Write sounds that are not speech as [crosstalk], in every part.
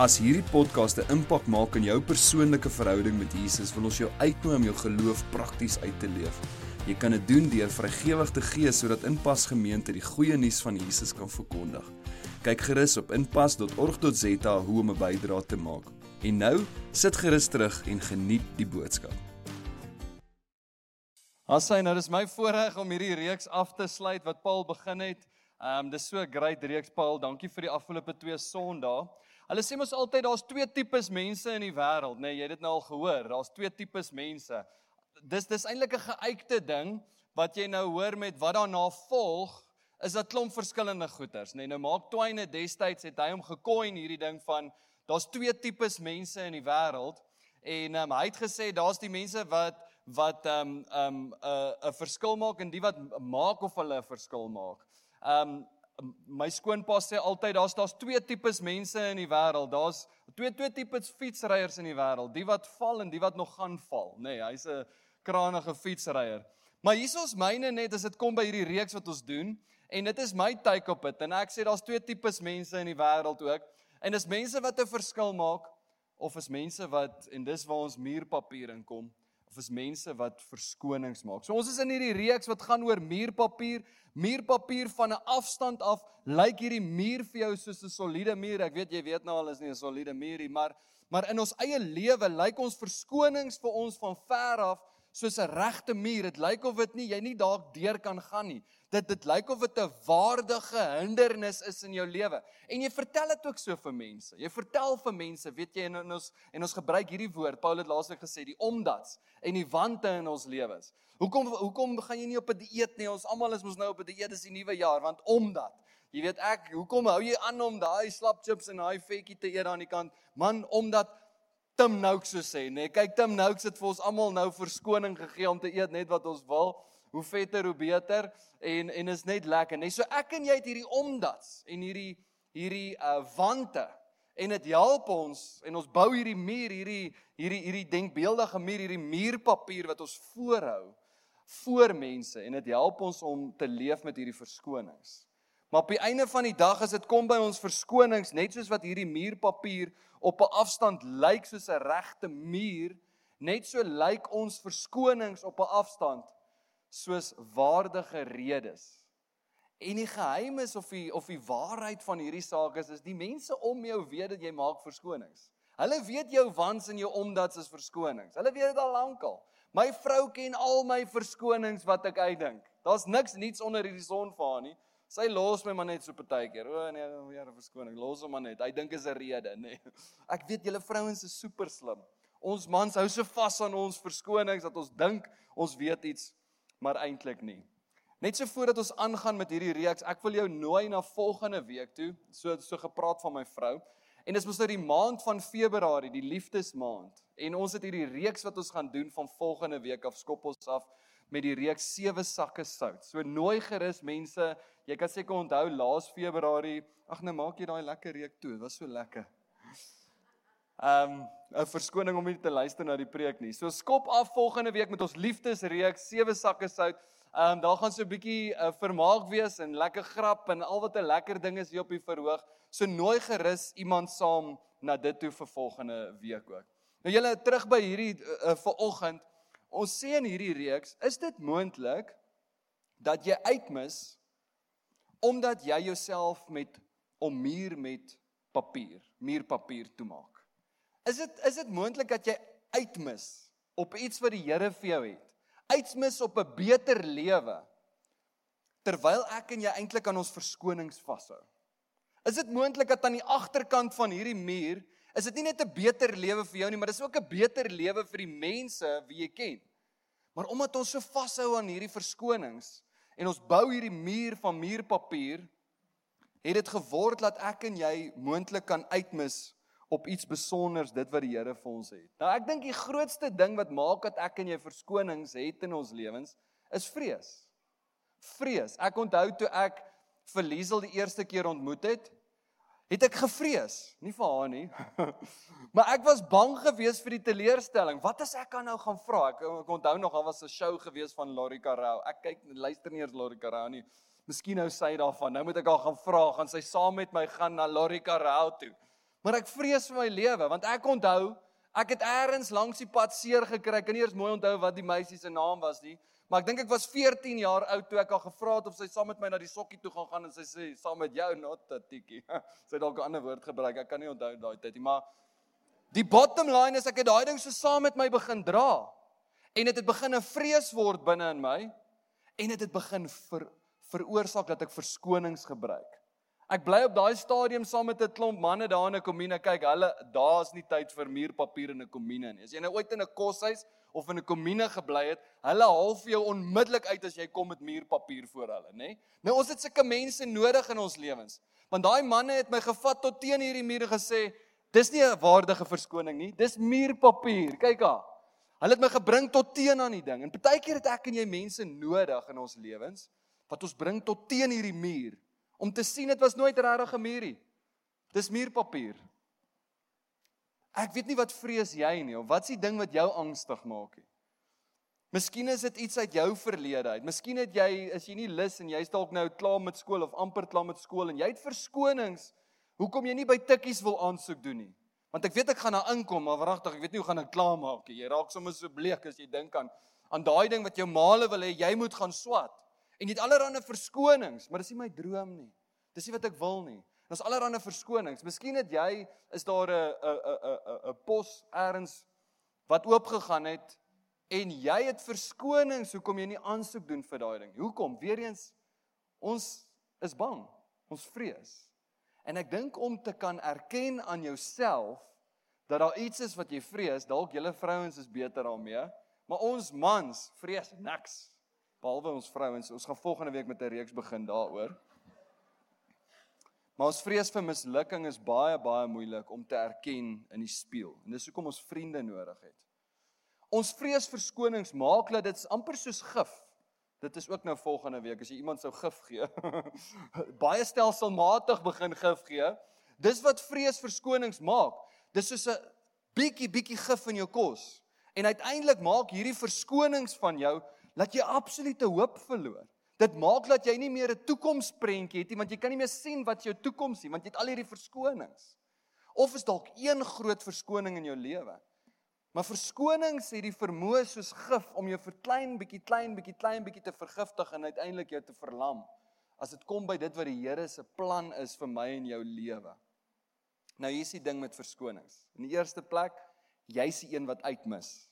As hierdie podcast 'n impak maak in jou persoonlike verhouding met Jesus, wil ons jou uitnooi om jou geloof prakties uit te leef. Jy kan dit doen deur vrygewig te gee sodat Inpas Gemeente die goeie nuus van Jesus kan verkondig. Kyk gerus op inpas.org.za hoe om 'n bydrae te maak. En nou, sit gerus terug en geniet die boodskap. Asai, nou dis my voorreg om hierdie reeks af te sluit wat Paul begin het. Ehm um, dis so 'n great reeks Paul. Dankie vir die afgelope 2 Sondae. Hulle sê mos altyd daar's twee tipes mense in die wêreld, nê? Nee, jy het dit nou al gehoor. Daar's twee tipes mense. Dis dis eintlik 'n geuite ding wat jy nou hoor met wat daarna volg is 'n klomp verskillende goeters, nê? Nee, nou Mark Twain het destyds het hy hom gekoin hierdie ding van daar's twee tipes mense in die wêreld en um, hy het gesê daar's die mense wat wat ehm um, ehm um, 'n uh, 'n verskil maak en die wat maak of hulle 'n verskil maak. Ehm um, my skoonpa sê altyd daar's daar's twee tipes mense in die wêreld. Daar's twee twee tipes fietsryers in die wêreld, die wat val en die wat nog gaan val, nê. Nee, hy's 'n kranige fietsryer. Maar hier is ons myne net as dit kom by hierdie reeks wat ons doen en dit is my take op dit en ek sê daar's twee tipes mense in die wêreld ook. En dis mense wat 'n verskil maak of is mense wat en dis waar ons muurpapier inkom of is mense wat verskonings maak. So ons is in hierdie reeks wat gaan oor muurpapier. Muurpapier van 'n afstand af lyk hierdie muur vir jou soos 'n soliede muur. Ek weet jy weet nou al is nie 'n soliede muur nie, maar maar in ons eie lewe lyk ons verskonings vir ons van ver af soos 'n regte muur. Dit lyk of dit nie jy nie dalk deur kan gaan nie. Dit dit lyk of dit 'n waardige hindernis is in jou lewe. En jy vertel dit ook so vir mense. Jy vertel vir mense, weet jy, en ons en ons gebruik hierdie woord. Paul het laasweek gesê die omdats en die wante in ons lewens. Hoekom hoekom gaan jy nie op 'n die dieet nie? Ons almal is mos nou op 'n die dieet dis die nuwe jaar want omdat Jy weet ek, hoekom hou jy aan om daai slap chips en daai vetjie te eet aan die kant? Man, omdat Tim Nouk so sê, nê. Nee, kyk Tim Nouk het vir ons almal nou verskoning gegee om te eet net wat ons wil. Hoe vetter hoe beter en en is net lekker, nê. Nee, so ek en jy het hierdie omdats en hierdie hierdie uh wante en dit help ons en ons bou hierdie muur, hierdie hierdie hierdie denkbeeldige muur, hierdie muurpapier wat ons voorhou voor mense en dit help ons om te leef met hierdie verskonings. Maar op die einde van die dag as dit kom by ons verskonings, net soos wat hierdie muurpapier op 'n afstand lyk soos 'n regte muur, net so lyk ons verskonings op 'n afstand soos waardige redes. En die geheim is of die of die waarheid van hierdie saak is is die mense om jou weet dat jy maak verskonings. Hulle weet jou wans en jou omdats is verskonings. Hulle weet dit al lankal. My vrou ken al my verskonings wat ek uitdink. Daar's niks niets onder hierdie son vir haar nie. Sy los my maar net so partykeer. O nee, weer 'n verskoning. Los hom maar net. Hy dink is 'n rede, nê. Nee. [laughs] Ek weet julle vrouens is super slim. Ons mans hou so vas aan ons verskonings dat ons dink ons weet iets, maar eintlik nie. Net so voordat ons aangaan met hierdie reeks, ek wil jou nooi na volgende week toe, so so gepraat van my vrou. En dis mos nou die maand van Februarie, die liefdesmaand. En ons het hierdie reeks wat ons gaan doen van volgende week af skop ons af met die reeks sewe sakke sout. So nooi gerus mense, jy kan seker onthou laas Februarie, ag nou maak jy daai lekker reek toe. Dit was so lekker. Ehm um, 'n verskoning om nie te luister na die preek nie. So skop af volgende week met ons liefdesreeks sewe sakke sout. Ehm um, daar gaan so 'n bietjie uh, vermaak wees en lekker grap en al wat 'n lekker ding is hier op die verhoog. So nooi gerus iemand saam na dit toe vir volgende week ook. Nou julle terug by hierdie uh, vir oggend Ons sê in hierdie reeks, is dit moontlik dat jy uitmis omdat jy jouself met om muur met papier, muurpapier toemaak. Is dit is dit moontlik dat jy uitmis op iets wat die Here vir jou het? Uitmis op 'n beter lewe terwyl ek en jy eintlik aan ons verskonings vashou. Is dit moontlik dat aan die agterkant van hierdie muur is dit nie net 'n beter lewe vir jou nie, maar dis ook 'n beter lewe vir die mense wie jy ken. Maar omdat ons so vashou aan hierdie verskonings en ons bou hierdie muur van muurpapier, het dit geword dat ek en jy moontlik kan uitmis op iets besonders dit wat die Here vir ons het. Nou ek dink die grootste ding wat maak dat ek en jy verskonings het in ons lewens is vrees. Vrees. Ek onthou toe ek vir Liesel die eerste keer ontmoet het, het ek gevrees, nie vir haar nie. [laughs] maar ek was bang geweest vir die teleurstelling. Wat as ek aan nou gaan vra? Ek, ek onthou nog daar was 'n show geweest van Laurie Carrau. Ek kyk luister nie eers Laurie Carrau nie. Miskien nou sy daarvan. Nou moet ek haar gaan vra, gaan sy saam met my gaan na Laurie Carrau toe? Maar ek vrees vir my lewe want ek onthou ek het eers langs die pad seer gekry. Ek kan nie eers mooi onthou wat die meisie se naam was nie. Maar ek dink ek was 14 jaar oud toe ek haar gevra het of sy saam met my na die sokkie toe gaan gaan en sy sê saam met jou not tatiekie. [laughs] sy het dalk 'n ander woord gebruik. Ek kan nie onthou daai tyd nie, maar die bottom line is ek het daai ding so saam met my begin dra. En dit het begin 'n vrees word binne in my en dit het begin ver, veroorsaak dat ek verskonings gebruik. Ek bly op daai stadium saam met 'n klomp manne daar in 'n komune. Kyk, hulle daar's nie tyd vir muurpapier in 'n komune nie. As jy nou ooit in 'n koshuis of in 'n komune gebly het, hulle haal vir jou onmiddellik uit as jy kom met muurpapier voor hulle, nê? Nou ons het sulke mense nodig in ons lewens. Want daai manne het my gevat tot teen hierdie muur en gesê, "Dis nie 'n waardige verskoning nie. Dis muurpapier. Kyk haar." Hulle het my gebring tot teen aan die ding. En partykeer het ek en jy mense nodig in ons lewens wat ons bring tot teen hierdie muur om te sien dit was nooit regtig 'n muurie. Dis muurpapier. Ek weet nie wat vrees jy nie of wat's die ding wat jou angstig maak nie. Miskien is dit iets uit jou verlede uit. Miskien het jy is jy nie lus en jy's dalk nou klaar met skool of amper klaar met skool en jy het verskonings hoekom jy nie by tikkies wil aansoek doen nie. Want ek weet ek gaan daar inkom, maar wragtig, ek weet nie hoe gaan ek klaar maak nie. Jy raak sommer so bleek as jy dink aan aan daai ding wat jou maale wil hê jy moet gaan swat. En jy het allerlei verskonings, maar dis nie my droom nie. Dis nie wat ek wil nie. Daar's allerlei verskonings. Miskien het jy is daar 'n 'n 'n 'n 'n pos eers wat oopgegaan het en jy het verskonings hoekom jy nie aansoek doen vir daai ding. Hoekom? Weereens ons is bang. Ons vrees. En ek dink om te kan erken aan jouself dat daar iets is wat jy vrees, dalk julle vrouens is beter daarmee, maar ons mans vrees niks behalwe ons vrouens. Ons gaan volgende week met 'n reeks begin daaroor. Maar ons vrees vir mislukking is baie baie moeilik om te erken in die spieël. En dis hoekom ons vriende nodig het. Ons vrees verskonings maak dat dit amper soos gif. Dit is ook nou volgende week as jy iemand sou gif gee. [laughs] baie stelselmatig begin gif gee. Dis wat vrees verskonings maak. Dis soos 'n bietjie bietjie gif in jou kos. En uiteindelik maak hierdie verskonings van jou dat jy absolute hoop verloor. Dit maak dat jy nie meer 'n toekomsprentjie het nie want jy kan nie meer sien wat jou toekoms is want jy het al hierdie verskonings. Of is dalk een groot verskoning in jou lewe. Maar verskonings het die vermoë soos gif om jou vir klein bietjie klein bietjie klein bietjie te vergiftig en uiteindelik jou te verlam as dit kom by dit wat die Here se plan is vir my en jou lewe. Nou hier's die ding met verskonings. In die eerste plek, jy's die een wat uitmis.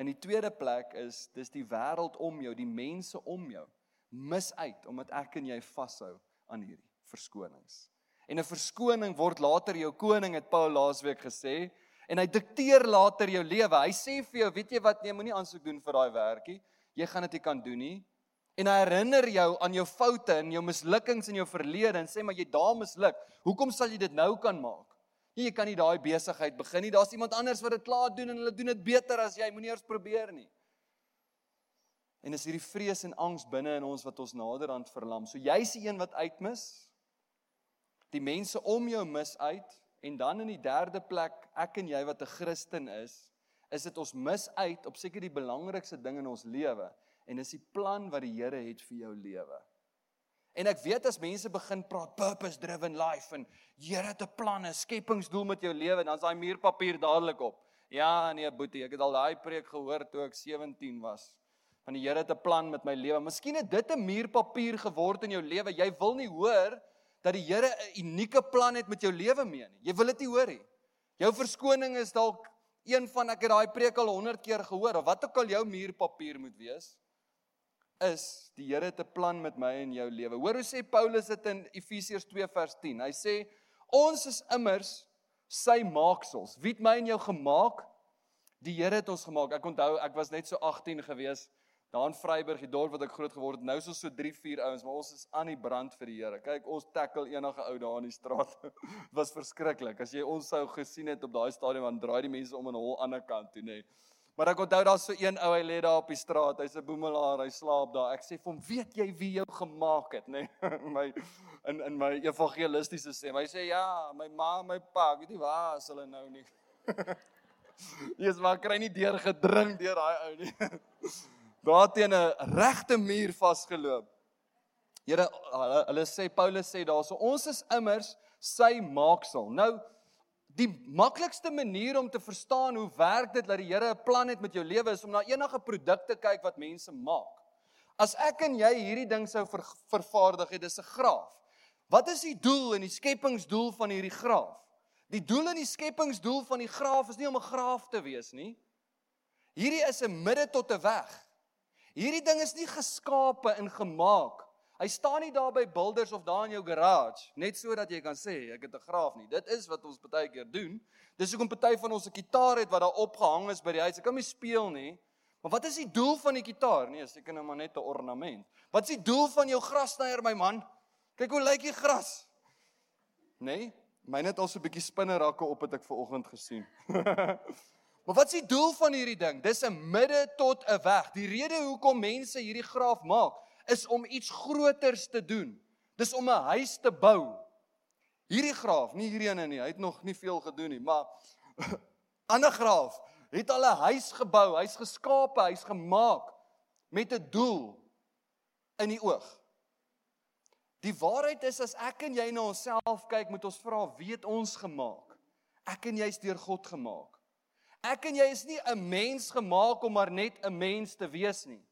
In die tweede plek is dis die wêreld om jou, die mense om jou mis uit omdat ek en jy vashou aan hierdie verskonings. En 'n verskoning word later jou koning het Paul laasweek gesê en hy dikteer later jou lewe. Hy sê vir jou, weet jy wat, nee, moenie aansoek doen vir daai werkie. Jy gaan dit nie kan doen nie. En hy herinner jou aan jou foute en jou mislukkings in jou verlede en sê maar jy daar misluk. Hoekom sal jy dit nou kan maak? Nee, jy kan nie daai besigheid begin nie. Daar's iemand anders wat dit klaar doen en hulle doen dit beter as jy. Moenie eers probeer nie. En is hierdie vrees en angs binne in ons wat ons naderhand verlam. So jy's die een wat uitmis. Die mense om jou mis uit en dan in die derde plek ek en jy wat 'n Christen is, is dit ons mis uit op seker die belangrikste ding in ons lewe en dis die plan wat die Here het vir jou lewe. En ek weet as mense begin praat purpose driven life en Here het 'n plan, 'n skepingsdoel met jou lewe, dan is daai muurpapier dadelik op. Ja, nee boetie, ek het al daai preek gehoor toe ek 17 was. Van die Here het 'n plan met my lewe. Miskien het dit 'n muurpapier geword in jou lewe. Jy wil nie hoor dat die Here 'n unieke plan het met jou lewe mee nie. Jy wil dit nie hoor nie. Jou verskoning is dalk een van ek het daai preek al 100 keer gehoor of wat ook al jou muurpapier moet wees is die Here het 'n plan met my en jou lewe. Hoor hoe sê Paulus dit in Efesiërs 2 vers 10. Hy sê ons is immers sy maaksels. Wie het my en jou gemaak? Die Here het ons gemaak. Ek onthou ek was net so 18 gewees. Daar in Vryburg, die dorp wat ek groot geword het. Nou is ons so 3, 4 ouens, maar ons is aan die brand vir die Here. Kyk, ons tackle enige ou daar in die straat. [laughs] Was verskriklik. As jy ons sou gesien het op daai stadium, dan draai die mense om in 'n hol ander kant toe, nê. Nee. Maar ek onthou daar's so een ou hy lê daar op die straat. Hy's 'n boemelaar, hy slaap daar. Ek sê vir hom, "Weet jy wie jou gemaak het?" [laughs] nê. Nee, my in in my evangelistiese stem. Hy sê, "Ja, my ma, my pa, ek weet nie waar is hulle nou nie." [laughs] Jesus, maar kry nie deur gedring deur daai ou nie. Daar teen 'n regte muur vasgeloop. Here, hulle, hulle sê Paulus sê daarso, ons is immers sy maaksel. Nou Die maklikste manier om te verstaan hoe werk dit dat die Here 'n plan het met jou lewe is om na enige produk te kyk wat mense maak. As ek en jy hierdie ding sou ver, vervaardig het, dis 'n graaf. Wat is die doel en die skepingsdoel van hierdie graaf? Die doel en die skepingsdoel van die graaf is nie om 'n graaf te wees nie. Hierdie is 'n midde tot 'n weg. Hierdie ding is nie geskape en gemaak Hy staan nie daar by builders of daar in jou garage net sodat jy kan sê ek het 'n graaf nie. Dit is wat ons baie keer doen. Dis hoekom party van ons 'n gitaar het wat daar opgehang is by die huis. Ek kan nie speel nie. Maar wat is die doel van die gitaar? Nee, seker nou maar net 'n ornament. Wat is die doel van jou grassnyer my man? Kyk hoe lyk die gras. Nee, myne het al so 'n bietjie spinnerakke op het ek ver oggend gesien. [laughs] maar wat is die doel van hierdie ding? Dis 'n midde tot 'n weg. Die rede hoekom mense hierdie graaf maak is om iets groters te doen. Dis om 'n huis te bou. Hierdie graaf, nie hierdie ene nie, hy het nog nie veel gedoen nie, maar [laughs] ander graaf het al 'n huis gebou, hy's geskape, hy's gemaak met 'n doel in die oog. Die waarheid is as ek en jy na onsself kyk, moet ons vra, wie het ons gemaak? Ek en jy is deur God gemaak. Ek en jy is nie 'n mens gemaak om maar net 'n mens te wees nie.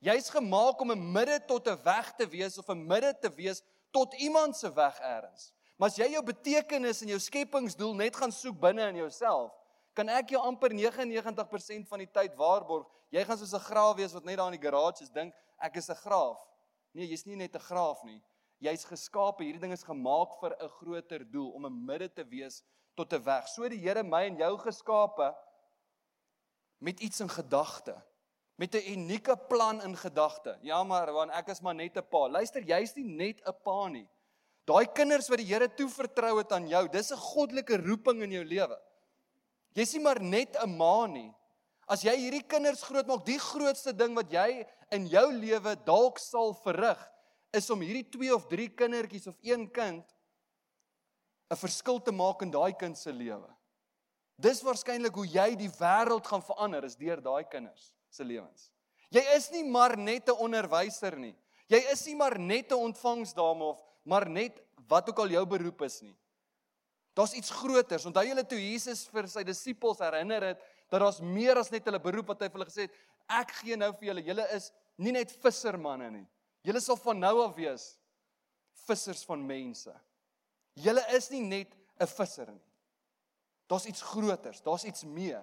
Jy's gemaak om 'n midde tot 'n weg te wees of 'n midde te wees tot iemand se weg eers. Maar as jy jou betekenis en jou skepingsdoel net gaan soek binne in jouself, kan ek jou amper 99% van die tyd waarborg, jy gaan soos 'n graaf wees wat net daar in die garage is dink ek is 'n graaf. Nee, jy's nie net 'n graaf nie. Jy's geskape, hierdie ding is gemaak vir 'n groter doel om 'n midde te wees tot 'n weg. So die Here my en jou geskape met iets in gedagte met 'n unieke plan in gedagte. Ja, maar want ek is maar net 'n pa. Luister, jy's nie net 'n pa nie. Daai kinders wat die Here toevertrou het aan jou, dis 'n goddelike roeping in jou lewe. Jy's nie maar net 'n ma nie. As jy hierdie kinders grootmaak, die grootste ding wat jy in jou lewe dalk sal verrig, is om hierdie 2 of 3 kindertjies of een kind 'n verskil te maak in daai kind se lewe. Dis waarskynlik hoe jy die wêreld gaan verander is deur daai kinders se lewens. Jy is nie maar net 'n onderwyser nie. Jy is nie maar net 'n ontvangsdame of maar net wat ook al jou beroep is nie. Daar's iets groters. Onthou julle toe Jesus vir sy disippels herinner het dat daar's meer as net hulle beroep wat hy vir hulle gesê het, ek gee nou vir julle, julle is nie net vissermanne nie. Julle sal van nou af wees vissers van mense. Julle is nie net 'n visser nie. Daar's iets groters, daar's iets meer.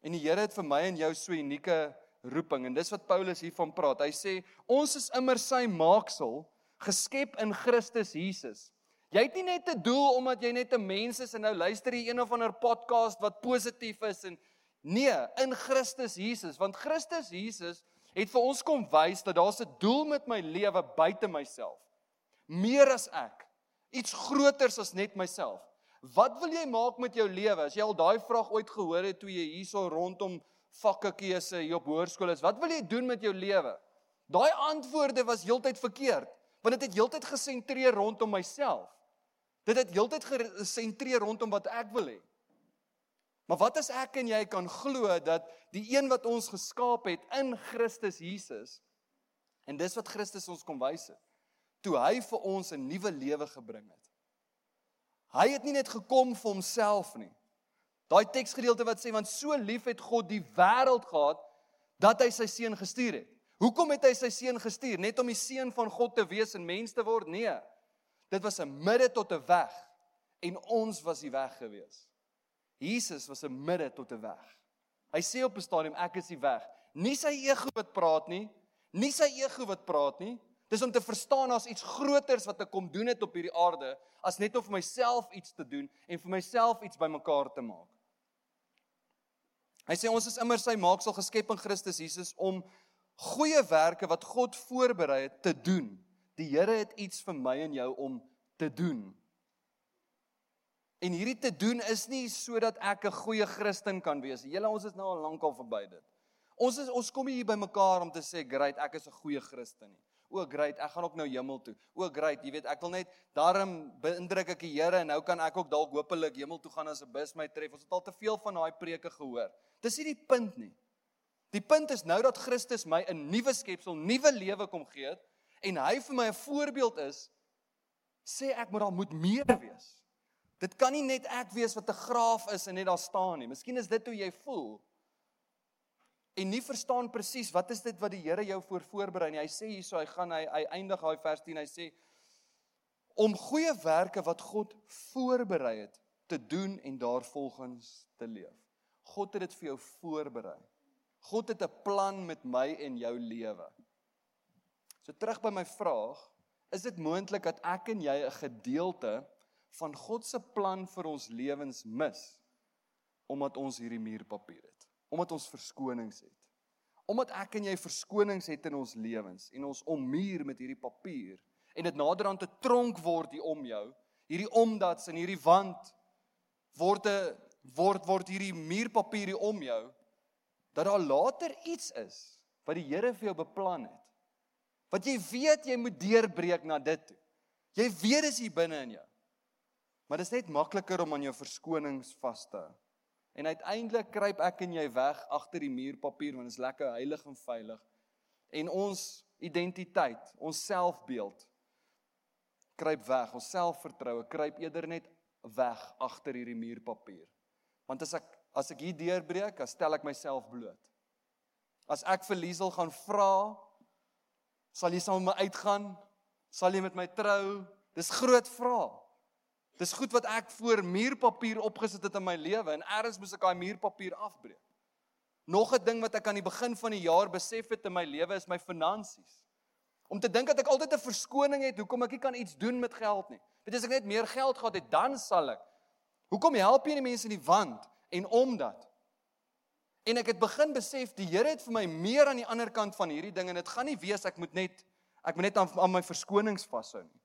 En die Here het vir my en jou so 'n unieke roeping en dis wat Paulus hiervan praat. Hy sê ons is immer sy maaksel, geskep in Christus Jesus. Jy het nie net 'n doel omdat jy net 'n mens is en nou luister jy een of ander podcast wat positief is en nee, in Christus Jesus, want Christus Jesus het vir ons kom wys dat daar's 'n doel met my lewe buite myself. Meer as ek. Iets groters as net myself. Wat wil jy maak met jou lewe? As jy al daai vraag ooit gehoor het toe jy hierso rondom vakke keuse hier op hoërskool is, wat wil jy doen met jou lewe? Daai antwoorde was heeltyd verkeerd, want dit het heeltyd gesentreer rondom myself. Dit het heeltyd gesentreer rondom wat ek wil hê. Maar wat as ek en jy kan glo dat die een wat ons geskaap het in Christus Jesus en dis wat Christus ons kom wys het, toe hy vir ons 'n nuwe lewe gebring het. Hy het nie net gekom vir homself nie. Daai teksgedeelte wat sê want so lief het God die wêreld gehad dat hy sy seun gestuur het. Hoekom het hy sy seun gestuur? Net om die seun van God te wees en mens te word? Nee. Dit was 'n midde tot 'n weg en ons was die weg gewees. Jesus was 'n midde tot 'n weg. Hy sê op 'n stadium ek is die weg. Nie sy ego wat praat nie, nie sy ego wat praat nie, Dis om te verstaan as iets groters wat ek kom doen het op hierdie aarde as net om vir myself iets te doen en vir myself iets bymekaar te maak. Hy sê ons is immer sy maaksel geskep in Christus Jesus om goeie werke wat God voorberei het te doen. Die Here het iets vir my en jou om te doen. En hierdie te doen is nie sodat ek 'n goeie Christen kan wees. Julle ons is nou al lankal verby dit. Ons is ons kom hier by mekaar om te sê, "Great, ek is 'n goeie Christen nie." O, great, ek gaan ook nou hemel toe. O, great, jy weet, ek wil net daarom beïndruk ek die Here en nou kan ek ook dalk hopelik hemel toe gaan as 'n bus my tref. Ons het al te veel van daai preke gehoor. Dis nie die punt nie. Die punt is nou dat Christus my 'n nuwe skepsel, nuwe lewe kom gee het en hy vir my 'n voorbeeld is, sê ek moet daar moet meer wees. Dit kan nie net ek wees wat 'n graaf is en net daar staan nie. Miskien is dit hoe jy voel. En nie verstaan presies wat is dit wat die Here jou voor voorberei nie. Hy sê hierso hy gaan hy hy eindig daai vers 10 hy sê om goeie werke wat God voorberei het te doen en daarvolgens te leef. God het dit vir jou voorberei. God het 'n plan met my en jou lewe. So terug by my vraag, is dit moontlik dat ek en jy 'n gedeelte van God se plan vir ons lewens mis omdat ons hierdie muurpapier het, omdat ons verskonings het. Omdat ek en jy verskonings het in ons lewens en ons ommuur met hierdie papier en dit naderhand 'n tronk word hier om jou, hierdie omdats en hierdie wand word 'n word word hierdie muurpapier hier om jou dat daar later iets is wat die Here vir jou beplan het. Wat jy weet jy moet deurbreek na dit toe. Jy weet dis hier binne in jou. Maar dit is net makliker om aan jou verskonings vas te hou. En uiteindelik kruip ek en jy weg agter die muurpapier want dit is lekker heilig en veilig. En ons identiteit, ons selfbeeld kruip weg. Ons selfvertroue kruip eerder net weg agter hierdie muurpapier. Want as ek as ek hier deurbreek, dan stel ek myself bloot. As ek vir Liesel gaan vra, sal jy saam met my uitgaan? Sal jy met my trou? Dis groot vrae. Dis goed wat ek voor muurpapier opgesit het in my lewe en eers moet ek daai muurpapier afbreek. Nog 'n ding wat ek aan die begin van die jaar besef het in my lewe is my finansies. Om te dink dat ek altyd 'n verskoning het hoekom ek nie kan iets doen met geld nie. Weet as ek net meer geld gehad het, dan sal ek. Hoekom help jy nie mense in die wand en omdat En ek het begin besef die Here het vir my meer aan die ander kant van hierdie ding en dit gaan nie wees ek moet net ek moet net aan, aan my verskonings vashou nie.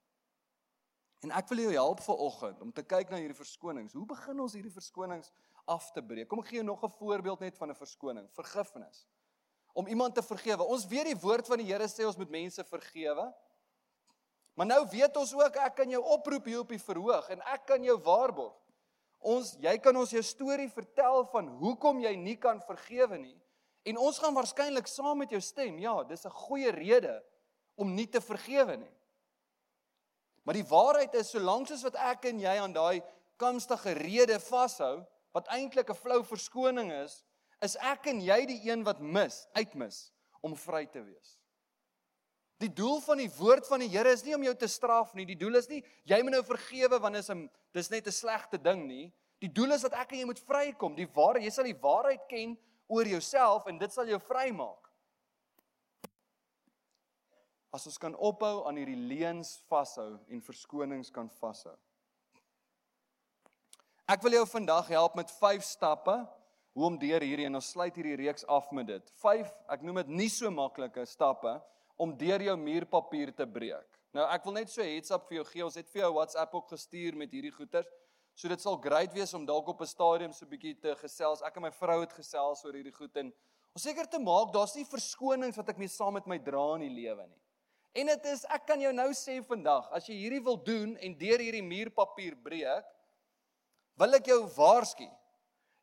En ek wil jou help vir oggend om te kyk na hierdie verskonings. Hoe begin ons hierdie verskonings af te breek? Kom ek gee jou nog 'n voorbeeld net van 'n verskoning, vergifnis. Om iemand te vergewe. Ons weet die woord van die Here sê ons moet mense vergewe. Maar nou weet ons ook ek kan jou oproep hier op die verhoog en ek kan jou waarborg. Ons jy kan ons jou storie vertel van hoekom jy nie kan vergewe nie en ons gaan waarskynlik saam met jou stem. Ja, dis 'n goeie rede om nie te vergewe nie. Maar die waarheid is solank soos wat ek en jy aan daai kamstige rede vashou wat eintlik 'n flou verskoning is, is ek en jy die een wat mis, uitmis om vry te wees. Die doel van die woord van die Here is nie om jou te straf nie. Die doel is nie jy moet nou vergewe want is 'n dis net 'n slegte ding nie. Die doel is dat ek en jy moet vrykom. Die waarheid, jy sal die waarheid ken oor jouself en dit sal jou vrymaak as ons kan ophou aan hierdie leuns vashou en verskonings kan vashou. Ek wil jou vandag help met 5 stappe hoe om deur hierdie en ons sluit hierdie reeks af met dit. 5, ek noem dit nie so maklike stappe om deur jou muurpapier te breek. Nou ek wil net so heads up vir jou gee. Ons het vir jou WhatsApp ook gestuur met hierdie goeters. So dit sal great wees om dalk op 'n stadium so 'n bietjie te gesels. Ek en my vrou het gesels oor hierdie goed en om seker te maak daar's nie verskonings wat ek mee saam met my dra in die lewe nie. En dit is ek kan jou nou sê vandag, as jy hierdie wil doen en deur hierdie muurpapier breek, wil ek jou waarsku.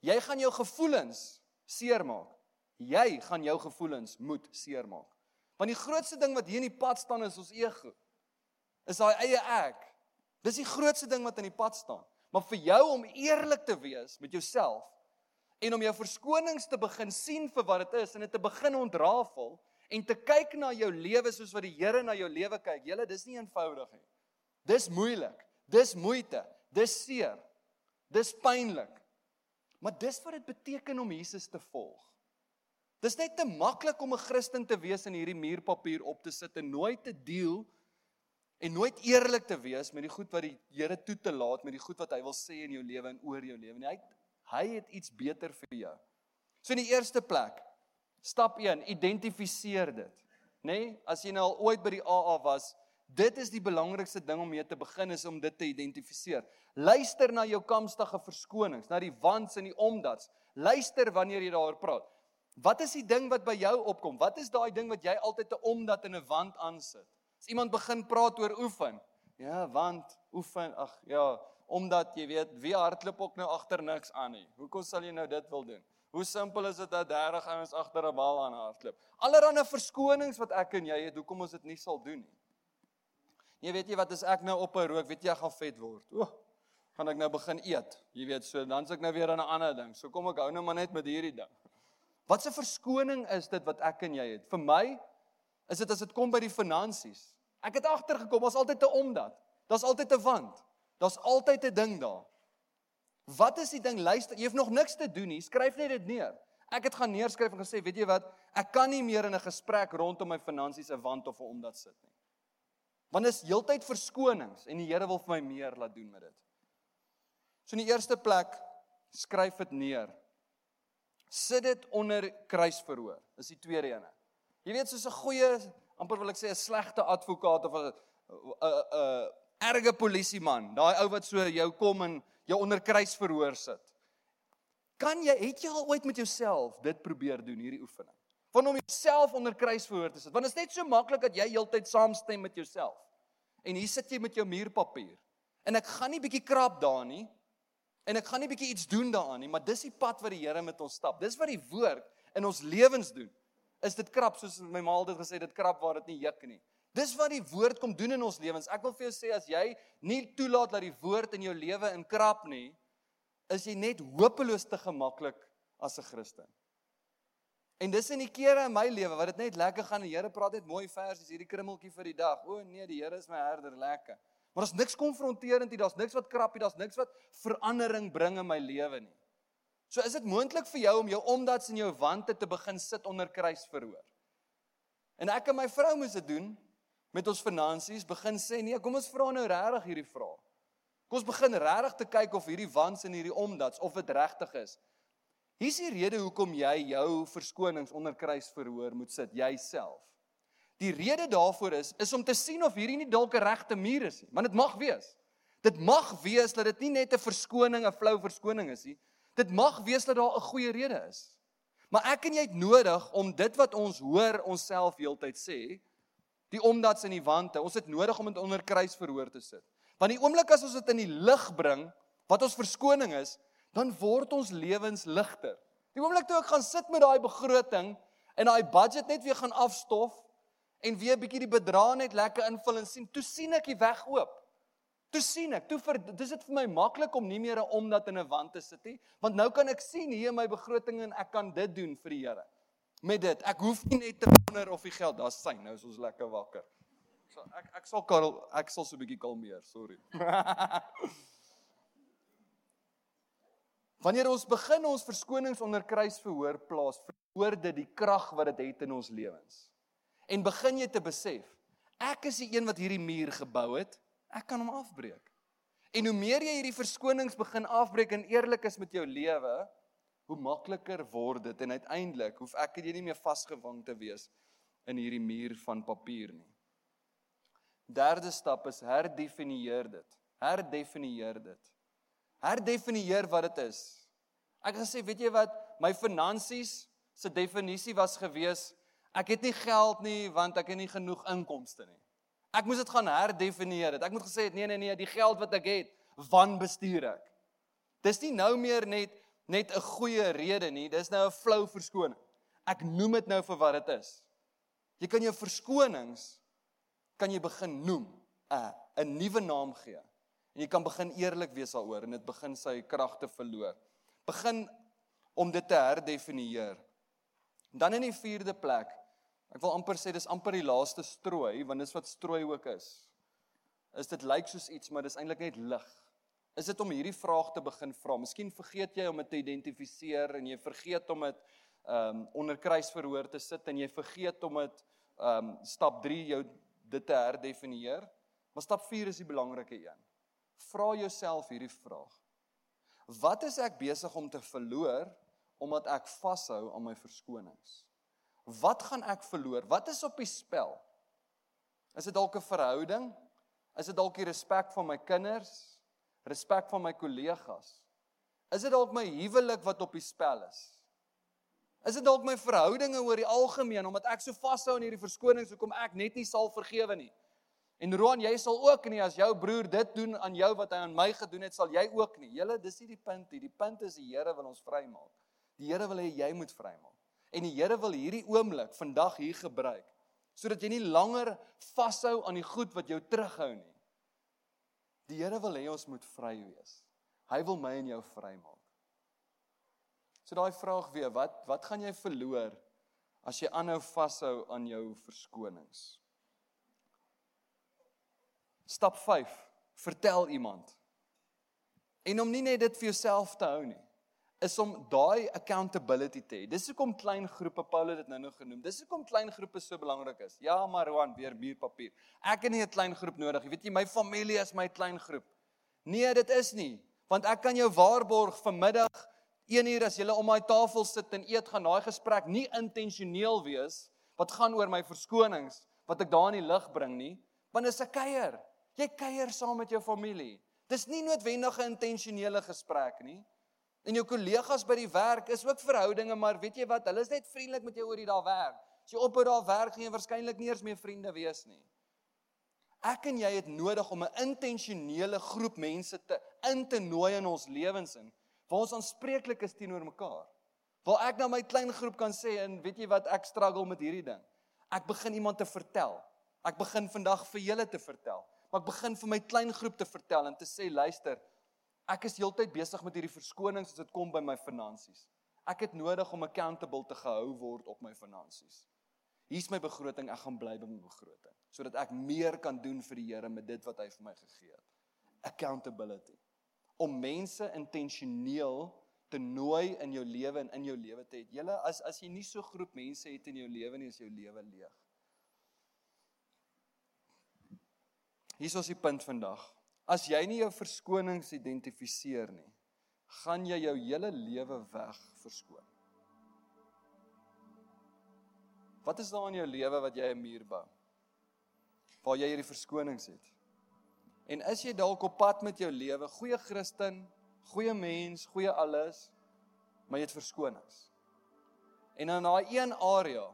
Jy gaan jou gevoelens seermaak. Jy gaan jou gevoelens moet seermaak. Want die grootste ding wat hier in die pad staan is ons ego. Is daai eie ek. Dis die grootste ding wat in die pad staan. Maar vir jou om eerlik te wees met jouself en om jou verskonings te begin sien vir wat dit is en dit te begin ontrafel, en te kyk na jou lewe soos wat die Here na jou lewe kyk. Julle, dis nie eenvoudig nie. Dis moeilik. Dis moeite. Dis seer. Dis pynlik. Maar dis wat dit beteken om Jesus te volg. Dis net te maklik om 'n Christen te wees en hierdie muurpapier op te sit en nooit te deel en nooit eerlik te wees met die goed wat die Here toe te laat met die goed wat hy wil sê in jou lewe en oor jou lewe. Hy hy het iets beter vir jou. So in die eerste plek, Stap 1, identifiseer dit. Nê? Nee? As jy nou al ooit by die AA was, dit is die belangrikste ding om mee te begin is om dit te identifiseer. Luister na jou kamstige verskonings, na die wants en die omdats. Luister wanneer jy daaroor praat. Wat is die ding wat by jou opkom? Wat is daai ding wat jy altyd 'n omdat in 'n wand aansit? As iemand begin praat oor oefen, ja, want oefen, ag ja, omdat jy weet, wie hardloop ook nou agter niks aan nie. Hoekom sal jy nou dit wil doen? Hoe simpel is dit dat 30 ouens agter 'n bal aan hardloop? Allerhande verskonings wat ek en jy het, hoekom ons dit nie sal doen nie. Jy weet jy wat as ek nou op 'n rook, weet jy ek gaan vet word. O, gaan ek nou begin eet. Jy weet so, dan's ek nou weer aan 'n ander ding. So kom ek hou nou maar net met hierdie ding. Wat 'n verskoning is dit wat ek en jy het? Vir my is dit as dit kom by die finansies. Ek het agtergekom, ons altyd te omdat. Daar's altyd 'n want. Daar's altyd 'n ding daar. Wat is die ding? Luister, jy het nog niks te doen nie. Skryf net dit neer. Ek het gaan neerskryf en gesê, weet jy wat? Ek kan nie meer in 'n gesprek rondom my finansies 'n want of 'n omdat sit nie. Want dit is heeltyd verskonings en die Here wil vir my meer laat doen met dit. So in die eerste plek, skryf dit neer. Sit dit onder kruisverhoor. Dis die tweede ene. Jy weet soos 'n goeie, amper wil ek sê 'n slegte advokaat of 'n 'n 'n erge polisieman, daai ou wat so jou kom en jou onder kruisverhoor sit. Kan jy het jy al ooit met jouself dit probeer doen hierdie oefening? Van om jouself onder kruisverhoor te sit. Want dit is net so maklik dat jy heeltyd saamstem met jouself. En hier sit jy met jou muurpapier. En ek gaan nie bietjie krap daar nie. En ek gaan nie bietjie iets doen daaraan nie, maar dis die pad wat die Here met ons stap. Dis wat die woord in ons lewens doen. Is dit krap soos my ma altyd gesê dit krap waar dit nie juk nie. Dis wat die woord kom doen in ons lewens. Ek wil vir jou sê as jy nie toelaat dat die woord in jou lewe inkrap nie, is jy net hopeloos te gemaklik as 'n Christen. En dis in die kere in my lewe wat dit net lekker gaan. Die Here praat net mooi versies hierdie krummeltjie vir die dag. O nee, die Here is my herder, lekker. Maar daar's niks konfronterend hier, daar's niks wat krap hier, daar's niks wat verandering bring in my lewe nie. So is dit moontlik vir jou om jou omdats en jou wante te begin sit onder kruisverhoor. En ek en my vrou moes dit doen met ons finansies begin sê nee, kom ons vra nou regtig hierdie vraag. Kom ons begin regtig te kyk of hierdie wants en hierdie omdats of dit regtig is. Hier's die rede hoekom jy jou verskonings onder kruis verhoor moet sit jouself. Die rede daarvoor is is om te sien of hierdie nie dalk 'n regte muur is nie, want dit mag wees. Dit mag wees dat dit nie net 'n verskoning, 'n flou verskoning is nie. Dit mag wees dat daar 'n goeie rede is. Maar ek en jy het nodig om dit wat ons hoor onsself heeltyd sê, die omdats in die wante. Ons het nodig om dit onder kruis verhoor te sit. Want die oomblik as ons dit in die lig bring, wat ons verskoning is, dan word ons lewens ligter. Die oomblik toe ek gaan sit met daai begroting en daai budget net weer gaan afstof en weer bietjie die bedrag net lekker invul en sien, toe sien ek die weg oop. Toe sien ek, toe vir dis dit vir my maklik om nie meer 'n omdat in 'n wand te sit nie, want nou kan ek sien hier in my begroting en ek kan dit doen vir die Here met dit. Ek hoef nie net te wonder of die geld, daar's sy, nou is ons lekker wakker. So ek ek sal Karel, ek sal so 'n bietjie kalmeer, sorry. [laughs] Wanneer ons begin ons verskonings onder kruis verhoor plaas, verhoor dit die krag wat dit het, het in ons lewens. En begin jy te besef, ek is die een wat hierdie muur gebou het, ek kan hom afbreek. En hoe meer jy hierdie verskonings begin afbreek en eerlik is met jou lewe, hoe makliker word dit en uiteindelik hoef ek dit nie meer vasgevang te wees in hierdie muur van papier nie. Derde stap is herdefinieer dit. Herdefinieer dit. Herdefinieer wat dit is. Ek het gesê, weet jy wat, my finansies se definisie was gewees, ek het nie geld nie want ek het nie genoeg inkomste nie. Ek moes dit gaan herdefinieer. Ek moet gesê het nee nee nee, die geld wat ek het, wan bestuur ek. Dis nie nou meer net net 'n goeie rede nie, dis nou 'n flou verskoning. Ek noem dit nou vir wat dit is. Jy kan jou verskonings kan jy begin noem, 'n 'n nuwe naam gee. En jy kan begin eerlik wees daaroor en dit begin sy kragte verloor. Begin om dit te herdefinieer. Dan in die vierde plek, ek wil amper sê dis amper die laaste strooi, want dis wat strooi ook is. Is dit lyk soos iets, maar dis eintlik net lig is dit om hierdie vraag te begin vra. Miskien vergeet jy om dit te identifiseer en jy vergeet om dit ehm um, onder kruisverhoor te sit en jy vergeet om dit ehm um, stap 3 jou dit te herdefinieer. Maar stap 4 is die belangrike een. Vra jouself hierdie vraag. Wat is ek besig om te verloor omdat ek vashou aan my verskonings? Wat gaan ek verloor? Wat is op die spel? Is dit dalk 'n verhouding? Is dit dalk die respek van my kinders? Respek van my kollegas? Is dit dalk my huwelik wat op die spel is? Is dit dalk my verhoudinge oor die algemeen omdat ek so vashou aan hierdie verskonings hoekom ek net nie sal vergewe nie? En Roan, jy sal ook nie as jou broer dit doen aan jou wat hy aan my gedoen het, sal jy ook nie. Julle, dis nie die punt nie. Die punt is die Here wil ons vrymaak. Die Here wil hê jy moet vrymaak. En die Here wil hierdie oomblik vandag hier gebruik sodat jy nie langer vashou aan die goed wat jou terughou nie. Die Here wil hê ons moet vry wees. Hy wil my en jou vrymaak. So daai vraag weer, wat wat gaan jy verloor as jy aanhou vashou aan jou verskonings? Stap 5. Vertel iemand. En om nie net dit vir jouself te hou nie is om daai accountability te hê. Dis hoekom klein groepe Paulus dit nou nog genoem. Dis hoekom klein groepe so belangrik is. Ja, maar Roan, weer muurpapier. Ek het nie 'n klein groep nodig. Jy weet jy, my familie is my klein groep. Nee, dit is nie, want ek kan jou waarborg vanmiddag 1 uur as jy om my tafel sit en eet gaan daai gesprek nie intentioneel wees wat gaan oor my verskonings wat ek daar in die lig bring nie, want dit is 'n kuier. Jy kuier saam met jou familie. Dis nie noodwendig 'n intentionele gesprek nie. En jou kollegas by die werk is ook verhoudinge, maar weet jy wat? Hulle is net vriendelik met jou oor die daar werk. As jy ophou daar werk, gaan jy waarskynlik nie eens meer vriende wees nie. Ek en jy het nodig om 'n intentionele groep mense te in te nooi in ons lewens in, waar ons aanspreeklik is teenoor mekaar. Waar ek na my klein groep kan sê en weet jy wat ek struggle met hierdie ding. Ek begin iemand te vertel. Ek begin vandag vir julle te vertel. Maar ek begin vir my klein groep te vertel en te sê luister, Ek is heeltyd besig met hierdie verskonings as dit kom by my finansies. Ek het nodig om accountable te gehou word op my finansies. Hier's my begroting, ek gaan bly by my begroting sodat ek meer kan doen vir die Here met dit wat hy vir my gegee het. Accountability. Om mense intentioneel te nooi in jou lewe en in jou lewe te hê. Julle as as jy nie so groep mense het in jou lewe nie, is jou lewe leeg. Hier is ons die punt vandag. As jy nie jou verskonings identifiseer nie, gaan jy jou hele lewe weg verskoon. Wat is daar in jou lewe wat jy 'n muur bou? Waar jy hierdie verskonings het. En is jy dalk op pad met jou lewe, goeie Christen, goeie mens, goeie alles, maar jy het verskonings. En in daai een area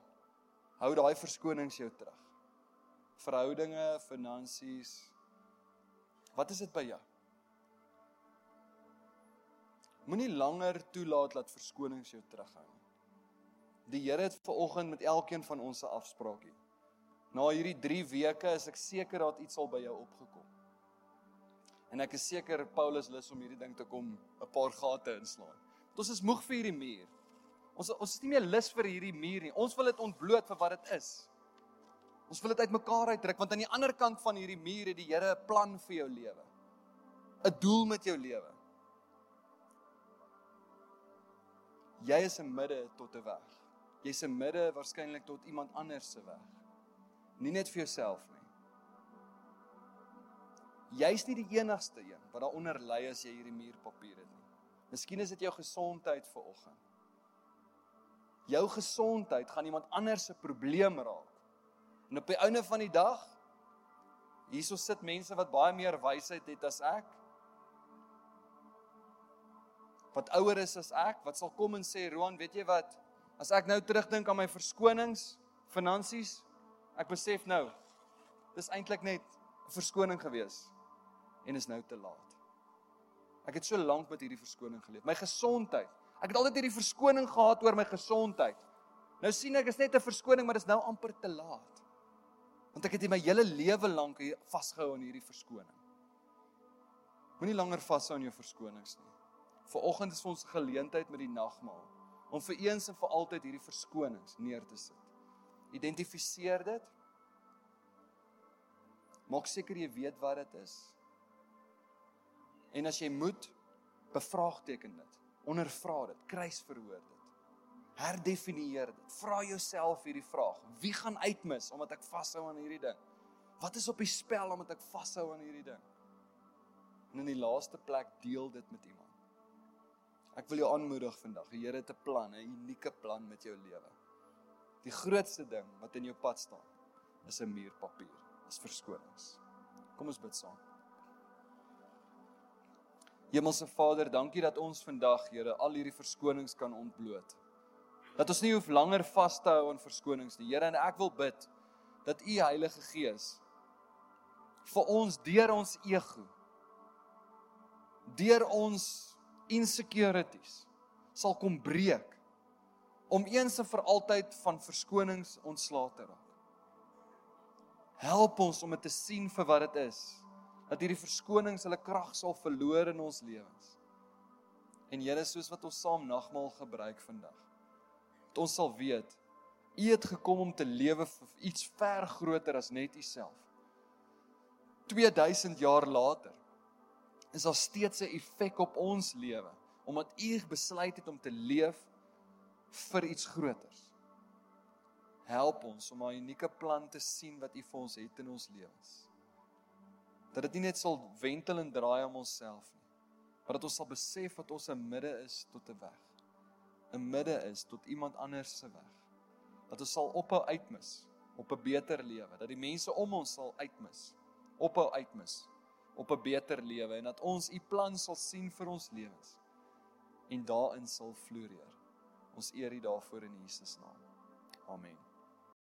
hou daai verskonings jou terug. Verhoudinge, finansies, Wat is dit by jou? Moenie langer toelaat dat verskonings jou terughou nie. Die Here het ver oggend met elkeen van ons 'n afspraakie. Na hierdie 3 weke is ek seker dat iets al by jou opgekom. En ek is seker Paulus lus om hierdie ding te kom 'n paar gate inslaan. Want ons is moeg vir hierdie muur. Ons ons is nie meer lus vir hierdie muur nie. Ons wil dit ontbloot vir wat dit is. Ons wil dit uitmekaar uitdruk want aan die ander kant van hierdie muur het die Here 'n plan vir jou lewe. 'n Doel met jou lewe. Jy is 'n midde tot 'n weg. Jy's 'n midde waarskynlik tot iemand anders se weg. Nie net vir jouself nie. Jy's nie die enigste een wat daaronder lê as jy hierdie muurpapier het nie. Miskien is dit jou gesondheid vir oggend. Jou gesondheid gaan iemand anders se probleem raak. En op die einde van die dag hierso sit mense wat baie meer wysheid het as ek. Wat ouer is as ek, wat sal kom en sê Roan, weet jy wat? As ek nou terugdink aan my verskonings, finansies, ek besef nou dis eintlik net 'n verskoning gewees en is nou te laat. Ek het so lank met hierdie verskoning geleef. My gesondheid. Ek het altyd hierdie verskoning gehad oor my gesondheid. Nou sien ek is net 'n verskoning, maar dit is nou amper te laat. Want ek het my hele lewe lank vasgehou aan hierdie verskoning. Moenie langer vashou aan jou verskonings nie. Vanoggend is ons geleentheid met die nagmaal om vir eens en vir altyd hierdie verskonings neer te sit. Identifiseer dit. Maak seker jy weet wat dit is. En as jy moet, bevraagteken dit. Ondervra dit, kruisverhoor dit herdefinieer dit. Vra jouself hierdie vraag: Wie gaan uitmis omdat ek vashou aan hierdie ding? Wat is op die spel omdat ek vashou aan hierdie ding? En in die laaste plek deel dit met iemand. Ek wil jou aanmoedig vandag. Die Here het 'n plan, 'n unieke plan met jou lewe. Die grootste ding wat in jou pad staan is 'n muur papier, is verskonings. Kom ons bid saam. Hemelse Vader, dankie dat ons vandag, Here, al hierdie verskonings kan ontbloot. Dat ons nie hoef langer vas te hou aan verskonings nie. Here, en ek wil bid dat U Heilige Gees vir ons deur ons ego deur ons insecurities sal kom breek om eens en vir altyd van verskonings ontslae te raak. Help ons om dit te sien vir wat dit is. Dat hierdie verskonings hulle krag sal verloor in ons lewens. En Here, soos wat ons saam nagmaal gebruik vandag, dat ons sal weet U het gekom om te lewe vir iets ver groter as net U self. 2000 jaar later is daar steeds 'n effek op ons lewe omdat U besluit het om te leef vir iets groters. Help ons om 'n unieke plan te sien wat U vir ons het in ons lewens. Dat dit nie net sal wentel en draai om onsself nie, maar dat ons sal besef dat ons 'n midde is tot 'n weg. 'n Midde is tot iemand anders se weg. Dat ons sal ophou uitmis op 'n beter lewe, dat die mense om ons sal uitmis, ophou uitmis op 'n beter lewe en dat ons u plan sal sien vir ons lewens en daarin sal floreer. Ons eer U daarvoor in Jesus naam. Amen.